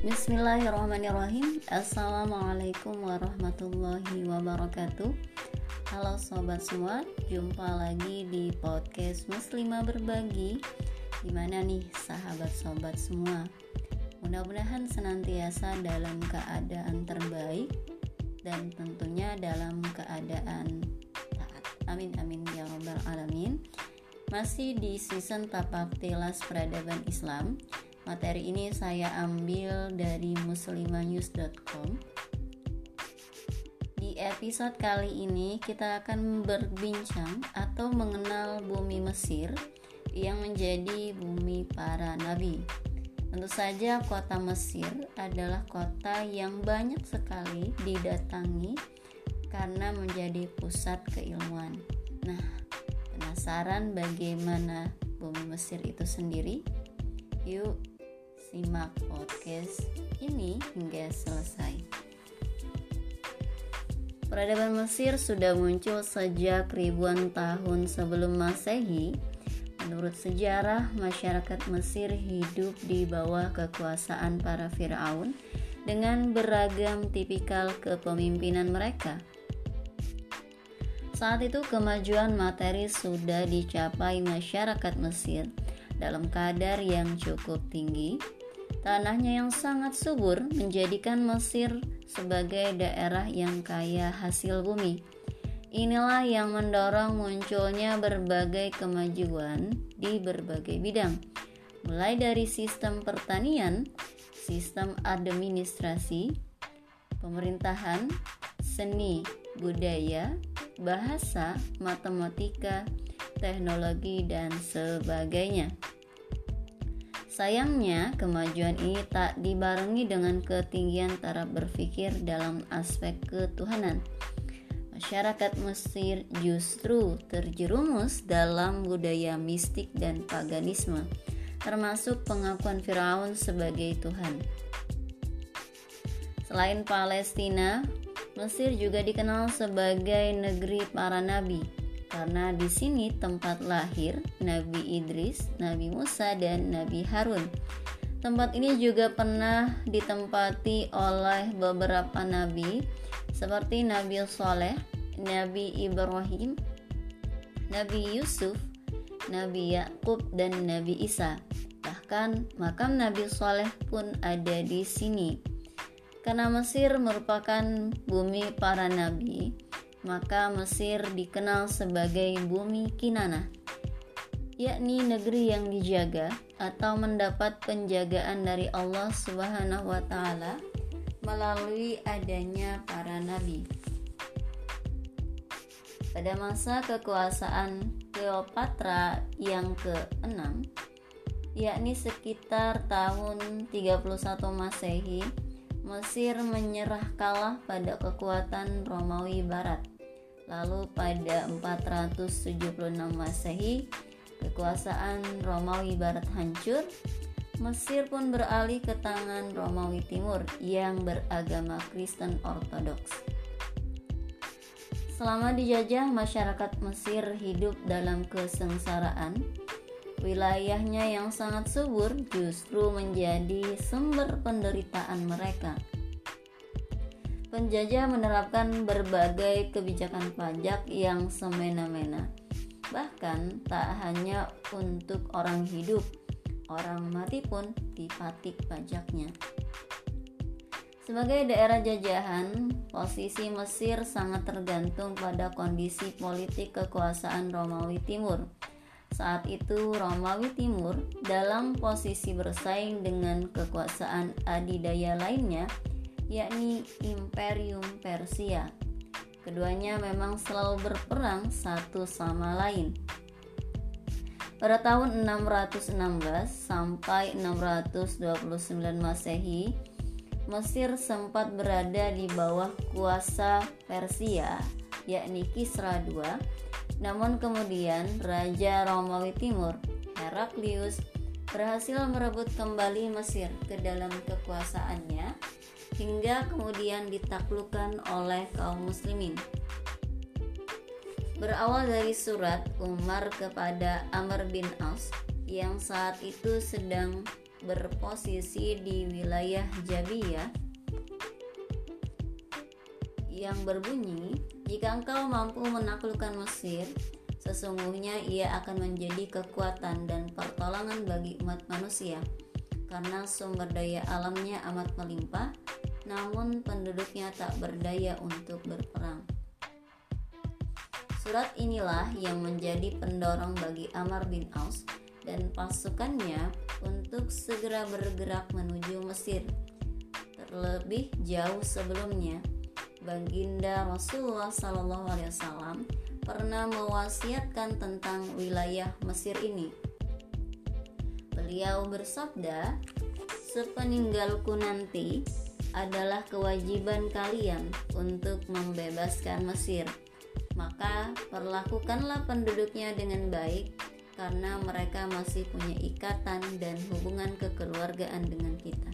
Bismillahirrahmanirrahim. Assalamualaikum warahmatullahi wabarakatuh. Halo sobat semua Jumpa lagi di podcast Muslimah Berbagi. Gimana nih sahabat sobat semua? Mudah-mudahan senantiasa dalam keadaan terbaik Dan tentunya dalam keadaan taat. Amin amin ya robbal alamin. Masih di season tapak tilas peradaban Islam Materi ini saya ambil dari muslimanews.com. Di episode kali ini kita akan berbincang atau mengenal bumi Mesir yang menjadi bumi para nabi. Tentu saja kota Mesir adalah kota yang banyak sekali didatangi karena menjadi pusat keilmuan. Nah, penasaran bagaimana bumi Mesir itu sendiri? Yuk simak podcast ini hingga selesai. Peradaban Mesir sudah muncul sejak ribuan tahun sebelum Masehi. Menurut sejarah, masyarakat Mesir hidup di bawah kekuasaan para Firaun dengan beragam tipikal kepemimpinan mereka. Saat itu kemajuan materi sudah dicapai masyarakat Mesir dalam kadar yang cukup tinggi Tanahnya yang sangat subur menjadikan Mesir sebagai daerah yang kaya hasil bumi. Inilah yang mendorong munculnya berbagai kemajuan di berbagai bidang, mulai dari sistem pertanian, sistem administrasi, pemerintahan, seni, budaya, bahasa, matematika, teknologi, dan sebagainya. Sayangnya, kemajuan ini tak dibarengi dengan ketinggian taraf berpikir dalam aspek ketuhanan. Masyarakat Mesir justru terjerumus dalam budaya mistik dan paganisme, termasuk pengakuan Firaun sebagai Tuhan. Selain Palestina, Mesir juga dikenal sebagai negeri para nabi karena di sini tempat lahir Nabi Idris, Nabi Musa, dan Nabi Harun. Tempat ini juga pernah ditempati oleh beberapa nabi seperti Nabi Soleh, Nabi Ibrahim, Nabi Yusuf, Nabi Yakub, dan Nabi Isa. Bahkan makam Nabi Soleh pun ada di sini. Karena Mesir merupakan bumi para nabi, maka Mesir dikenal sebagai bumi Kinana, yakni negeri yang dijaga atau mendapat penjagaan dari Allah Subhanahu wa taala melalui adanya para nabi. Pada masa kekuasaan Cleopatra yang ke-6, yakni sekitar tahun 31 Masehi, Mesir menyerah kalah pada kekuatan Romawi Barat. Lalu pada 476 Masehi, kekuasaan Romawi Barat hancur. Mesir pun beralih ke tangan Romawi Timur yang beragama Kristen Ortodoks. Selama dijajah, masyarakat Mesir hidup dalam kesengsaraan wilayahnya yang sangat subur justru menjadi sumber penderitaan mereka. Penjajah menerapkan berbagai kebijakan pajak yang semena-mena, bahkan tak hanya untuk orang hidup, orang mati pun dipatik pajaknya. Sebagai daerah jajahan, posisi Mesir sangat tergantung pada kondisi politik kekuasaan Romawi Timur saat itu Romawi Timur dalam posisi bersaing dengan kekuasaan adidaya lainnya yakni Imperium Persia. Keduanya memang selalu berperang satu sama lain. Pada tahun 616 sampai 629 Masehi, Mesir sempat berada di bawah kuasa Persia, yakni Kisra II namun kemudian Raja Romawi Timur, Heraklius, berhasil merebut kembali Mesir ke dalam kekuasaannya hingga kemudian ditaklukkan oleh kaum muslimin. Berawal dari surat Umar kepada Amr bin As yang saat itu sedang berposisi di wilayah Jabiyah yang berbunyi, "Jika engkau mampu menaklukkan Mesir, sesungguhnya ia akan menjadi kekuatan dan pertolongan bagi umat manusia, karena sumber daya alamnya amat melimpah, namun penduduknya tak berdaya untuk berperang." Surat inilah yang menjadi pendorong bagi Amr bin Aus dan pasukannya untuk segera bergerak menuju Mesir. Terlebih jauh sebelumnya, Baginda Rasulullah Sallallahu Alaihi Wasallam pernah mewasiatkan tentang wilayah Mesir ini. Beliau bersabda, "Sepeninggalku nanti adalah kewajiban kalian untuk membebaskan Mesir. Maka perlakukanlah penduduknya dengan baik karena mereka masih punya ikatan dan hubungan kekeluargaan dengan kita."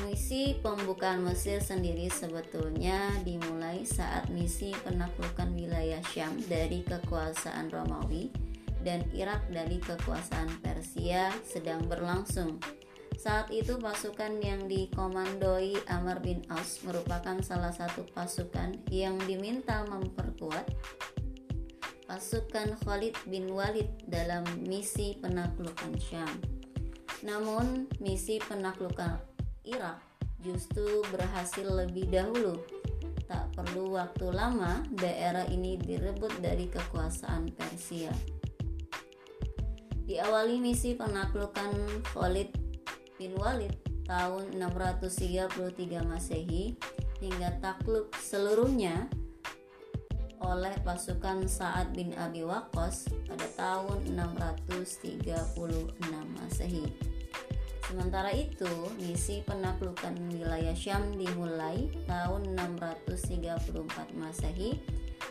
Misi pembukaan Mesir sendiri sebetulnya dimulai saat misi penaklukan wilayah Syam dari kekuasaan Romawi dan Irak dari kekuasaan Persia sedang berlangsung. Saat itu pasukan yang dikomandoi Amr bin Aus merupakan salah satu pasukan yang diminta memperkuat pasukan Khalid bin Walid dalam misi penaklukan Syam. Namun, misi penaklukan Irak justru berhasil lebih dahulu. Tak perlu waktu lama, daerah ini direbut dari kekuasaan Persia. Diawali misi penaklukan Khalid bin Walid tahun 633 Masehi hingga takluk seluruhnya oleh pasukan Sa'ad bin Abi Waqqas pada tahun 636 Masehi. Sementara itu, misi penaklukan wilayah Syam dimulai tahun 634 Masehi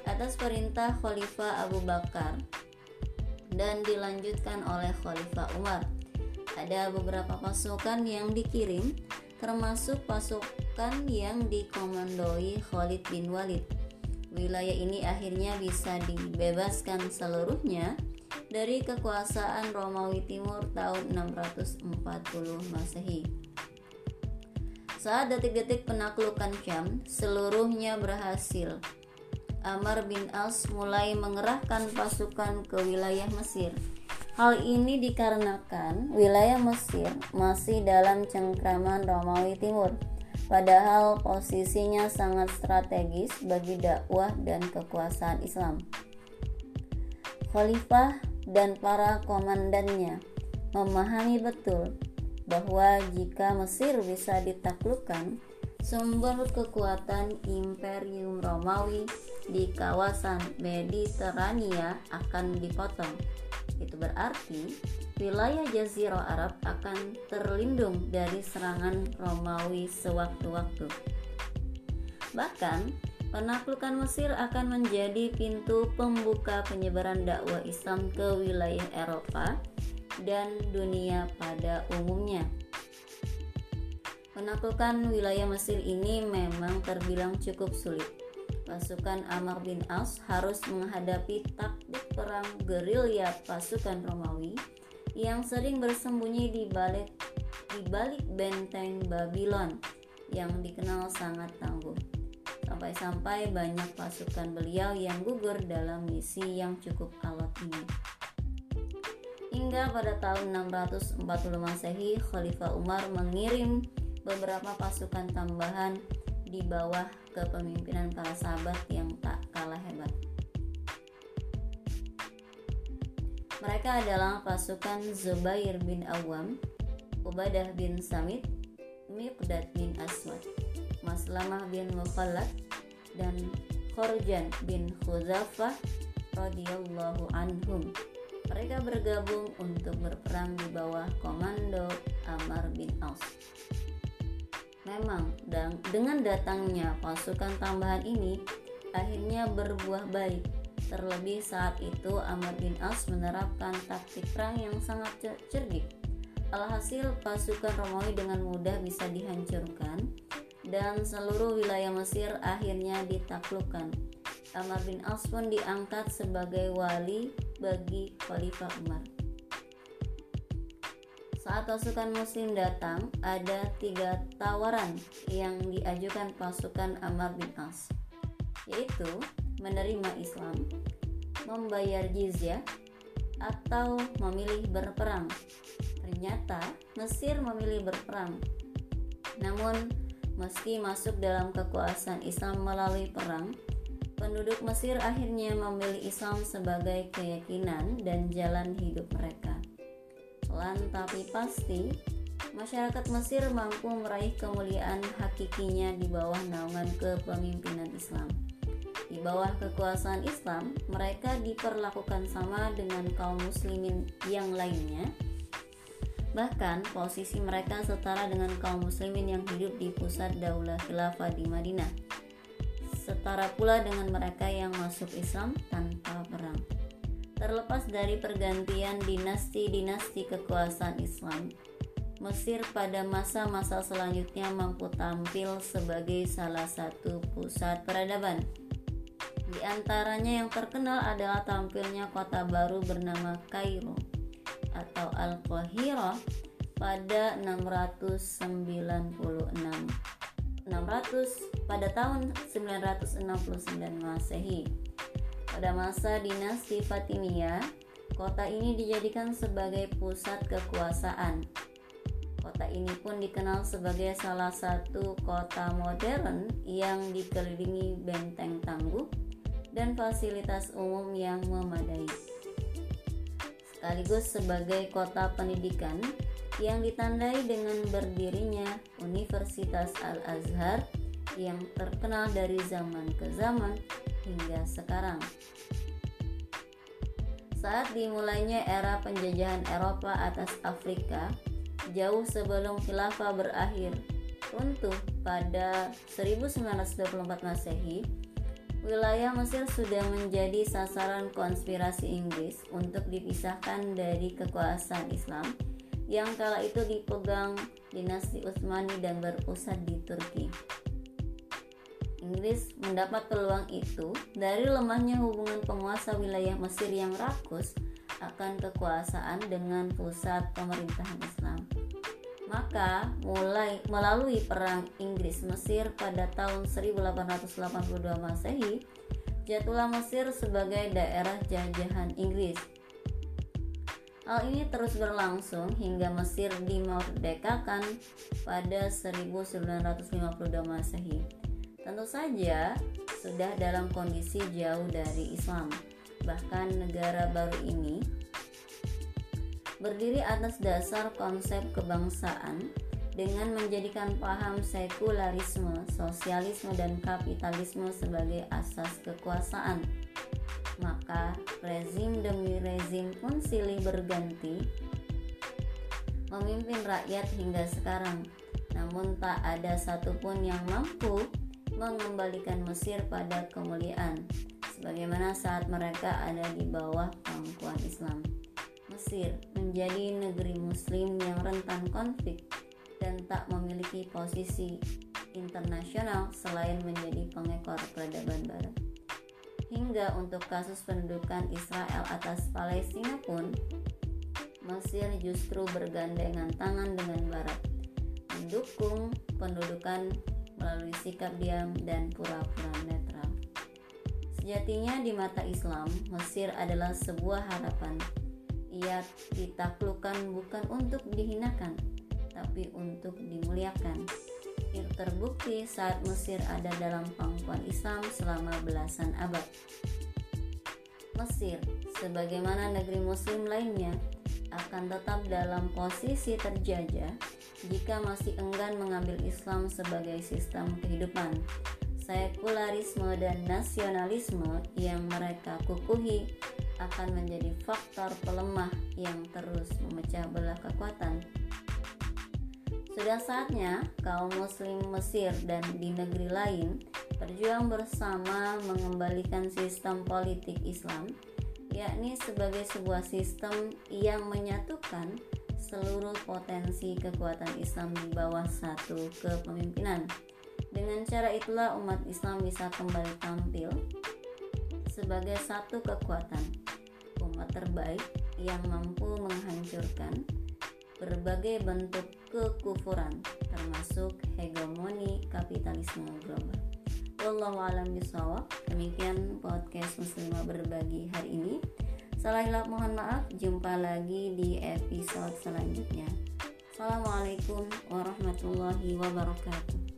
atas perintah Khalifah Abu Bakar dan dilanjutkan oleh Khalifah Umar. Ada beberapa pasukan yang dikirim, termasuk pasukan yang dikomandoi Khalid bin Walid. Wilayah ini akhirnya bisa dibebaskan seluruhnya dari kekuasaan Romawi Timur tahun 640 Masehi. Saat detik-detik penaklukan Syam seluruhnya berhasil. Amr bin As mulai mengerahkan pasukan ke wilayah Mesir. Hal ini dikarenakan wilayah Mesir masih dalam cengkraman Romawi Timur, padahal posisinya sangat strategis bagi dakwah dan kekuasaan Islam. Khalifah dan para komandannya memahami betul bahwa jika Mesir bisa ditaklukkan, sumber kekuatan Imperium Romawi di kawasan Mediterania akan dipotong. Itu berarti wilayah Jazirah Arab akan terlindung dari serangan Romawi sewaktu-waktu. Bahkan, Penaklukan Mesir akan menjadi pintu pembuka penyebaran dakwah Islam ke wilayah Eropa dan dunia pada umumnya. Penaklukan wilayah Mesir ini memang terbilang cukup sulit. Pasukan Amr bin As harus menghadapi taktik perang gerilya pasukan Romawi yang sering bersembunyi di balik di balik benteng Babylon yang dikenal sangat tangguh sampai-sampai banyak pasukan beliau yang gugur dalam misi yang cukup alot ini. Hingga pada tahun 640 Masehi, Khalifah Umar mengirim beberapa pasukan tambahan di bawah kepemimpinan para sahabat yang tak kalah hebat. Mereka adalah pasukan Zubair bin Awam, Ubadah bin Samit, Miqdad bin Aswad. Maslamah bin Mukhallad dan Khorjan bin Khuzafah radhiyallahu anhum. Mereka bergabung untuk berperang di bawah komando Amr bin Aus. Memang dan dengan datangnya pasukan tambahan ini akhirnya berbuah baik. Terlebih saat itu Amr bin Aus menerapkan taktik perang yang sangat cerdik. Alhasil pasukan Romawi dengan mudah bisa dihancurkan dan seluruh wilayah Mesir akhirnya ditaklukkan. Amr bin As pun diangkat sebagai wali bagi Khalifah Umar. Saat pasukan muslim datang, ada tiga tawaran yang diajukan pasukan Amr bin As, yaitu menerima Islam, membayar jizyah, atau memilih berperang. Ternyata Mesir memilih berperang. Namun, meski masuk dalam kekuasaan Islam melalui perang, penduduk Mesir akhirnya memilih Islam sebagai keyakinan dan jalan hidup mereka. Pelan tapi pasti, masyarakat Mesir mampu meraih kemuliaan hakikinya di bawah naungan kepemimpinan Islam. Di bawah kekuasaan Islam, mereka diperlakukan sama dengan kaum muslimin yang lainnya. Bahkan posisi mereka setara dengan kaum muslimin yang hidup di pusat daulah khilafah di Madinah setara pula dengan mereka yang masuk Islam tanpa perang. Terlepas dari pergantian dinasti-dinasti kekuasaan Islam, Mesir pada masa-masa selanjutnya mampu tampil sebagai salah satu pusat peradaban. Di antaranya yang terkenal adalah tampilnya kota baru bernama Kairo atau Al-Qahirah pada 696 600 pada tahun 969 Masehi. Pada masa dinasti Fatimiyah, kota ini dijadikan sebagai pusat kekuasaan. Kota ini pun dikenal sebagai salah satu kota modern yang dikelilingi benteng tangguh dan fasilitas umum yang memadai. Sekaligus sebagai kota pendidikan yang ditandai dengan berdirinya Universitas Al-Azhar yang terkenal dari zaman ke zaman hingga sekarang. Saat dimulainya era penjajahan Eropa atas Afrika, jauh sebelum khilafah berakhir, runtuh pada 1924 Masehi, wilayah Mesir sudah menjadi sasaran konspirasi Inggris untuk dipisahkan dari kekuasaan Islam yang kala itu dipegang dinasti Utsmani dan berpusat di Turki. Inggris mendapat peluang itu dari lemahnya hubungan penguasa wilayah Mesir yang rakus akan kekuasaan dengan pusat pemerintahan Islam. Maka mulai melalui perang Inggris Mesir pada tahun 1882 Masehi, jatuhlah Mesir sebagai daerah jajahan Inggris Hal ini terus berlangsung hingga Mesir dimerdekakan pada 1952 Masehi. Tentu saja sudah dalam kondisi jauh dari Islam. Bahkan negara baru ini berdiri atas dasar konsep kebangsaan dengan menjadikan paham sekularisme, sosialisme, dan kapitalisme sebagai asas kekuasaan maka rezim demi rezim pun silih berganti memimpin rakyat hingga sekarang. Namun tak ada satupun yang mampu mengembalikan Mesir pada kemuliaan sebagaimana saat mereka ada di bawah pangkuan Islam. Mesir menjadi negeri muslim yang rentan konflik dan tak memiliki posisi internasional selain menjadi pengekor peradaban barat hingga untuk kasus pendudukan Israel atas Palestina pun Mesir justru bergandengan tangan dengan Barat mendukung pendudukan melalui sikap diam dan pura-pura netral. Sejatinya di mata Islam, Mesir adalah sebuah harapan. Ia ditaklukkan bukan untuk dihinakan, tapi untuk dimuliakan itu terbukti saat Mesir ada dalam pangkuan Islam selama belasan abad. Mesir, sebagaimana negeri muslim lainnya, akan tetap dalam posisi terjajah jika masih enggan mengambil Islam sebagai sistem kehidupan. Sekularisme dan nasionalisme yang mereka kukuhi akan menjadi faktor pelemah yang terus memecah belah kekuatan sudah saatnya kaum muslim Mesir dan di negeri lain berjuang bersama mengembalikan sistem politik Islam yakni sebagai sebuah sistem yang menyatukan seluruh potensi kekuatan Islam di bawah satu kepemimpinan. Dengan cara itulah umat Islam bisa kembali tampil sebagai satu kekuatan, terbaik yang mampu menghancurkan berbagai bentuk kekufuran termasuk hegemoni kapitalisme global. Wallahu alam bisawab. Demikian podcast muslimah berbagi hari ini. Salah hilap mohon maaf. Jumpa lagi di episode selanjutnya. Assalamualaikum warahmatullahi wabarakatuh.